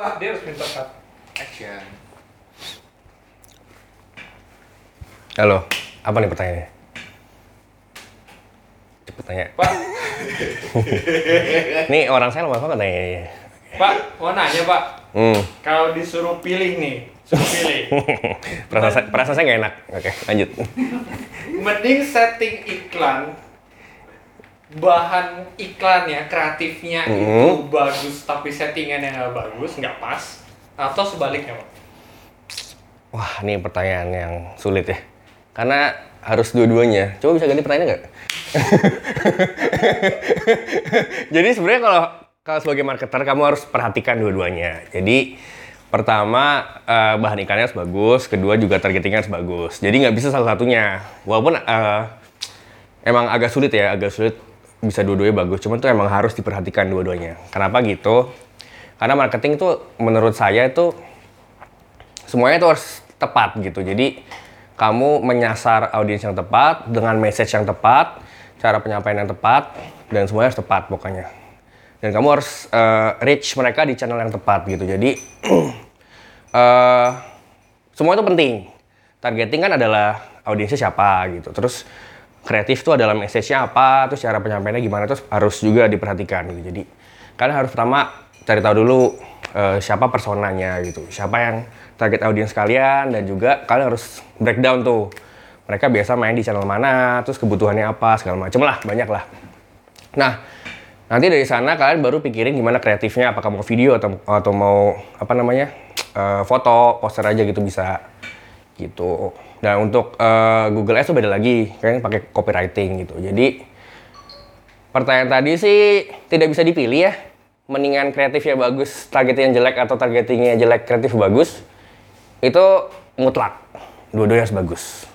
Ah, dia harus minta cut. Action. Halo, apa nih pertanyaannya? Cepet tanya. Pak, Nih orang saya lama banget nanya. Pak, mau nanya Pak. Hmm, Kalau disuruh pilih nih, suruh pilih. perasaan saya nggak enak. Oke, lanjut. Mending setting iklan bahan iklannya, kreatifnya itu Mhm. bagus tapi settingannya nggak bagus, nggak pas atau sebaliknya Pak? Wah, ini pertanyaan yang sulit ya. Karena harus dua-duanya. Coba bisa ganti pertanyaan nggak? Jadi sebenarnya kalau kalau sebagai marketer kamu harus perhatikan dua-duanya. Jadi pertama eh, bahan iklannya harus bagus, kedua juga targetingnya harus bagus. Jadi nggak bisa salah satunya. Walaupun eh, emang agak sulit ya, agak sulit bisa dua-duanya bagus. Cuman tuh emang harus diperhatikan dua-duanya. Kenapa gitu? Karena marketing tuh menurut saya itu semuanya itu harus tepat gitu. Jadi kamu menyasar audiens yang tepat dengan message yang tepat, cara penyampaian yang tepat, dan semuanya harus tepat pokoknya. Dan kamu harus eh, reach mereka di channel yang tepat gitu. Jadi eh semua itu penting. Targeting kan adalah audiensnya siapa gitu. Terus kreatif itu adalah message-nya apa, terus cara penyampaiannya gimana, terus harus juga diperhatikan gitu. Jadi kalian harus pertama cari tahu dulu eh, siapa personanya gitu, siapa yang target audiens kalian dan juga kalian harus breakdown tuh. Mereka biasa main di channel mana, terus kebutuhannya apa, segala macem lah, banyak lah. Nah, nanti dari sana kalian baru pikirin gimana kreatifnya, apakah mau video atau atau mau apa namanya eh, foto, poster aja gitu bisa gitu. Dan untuk eh, Google Ads tuh beda lagi, kalian pakai copywriting gitu. Jadi pertanyaan tadi sih tidak bisa dipilih ya. Mendingan kreatifnya bagus, targetingnya jelek atau targetingnya jelek, kreatif bagus. Itu mutlak. Dua-duanya harus bagus.